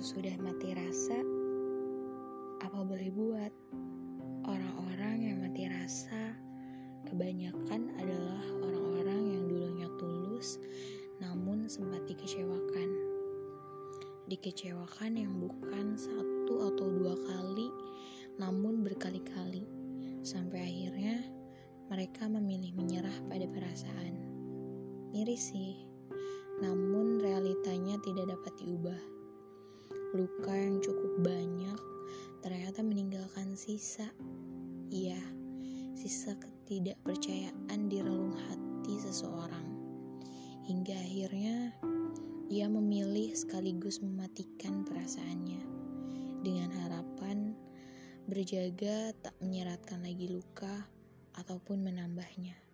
Sudah mati rasa, apa boleh buat? Orang-orang yang mati rasa kebanyakan adalah orang-orang yang dulunya tulus namun sempat dikecewakan. Dikecewakan yang bukan satu atau dua kali namun berkali-kali sampai akhirnya mereka memilih menyerah pada perasaan. Miris sih, namun realitanya tidak dapat diubah. Luka yang cukup banyak ternyata meninggalkan sisa. Iya, sisa ketidakpercayaan di relung hati seseorang. Hingga akhirnya ia memilih sekaligus mematikan perasaannya dengan harapan berjaga tak menyeratkan lagi luka ataupun menambahnya.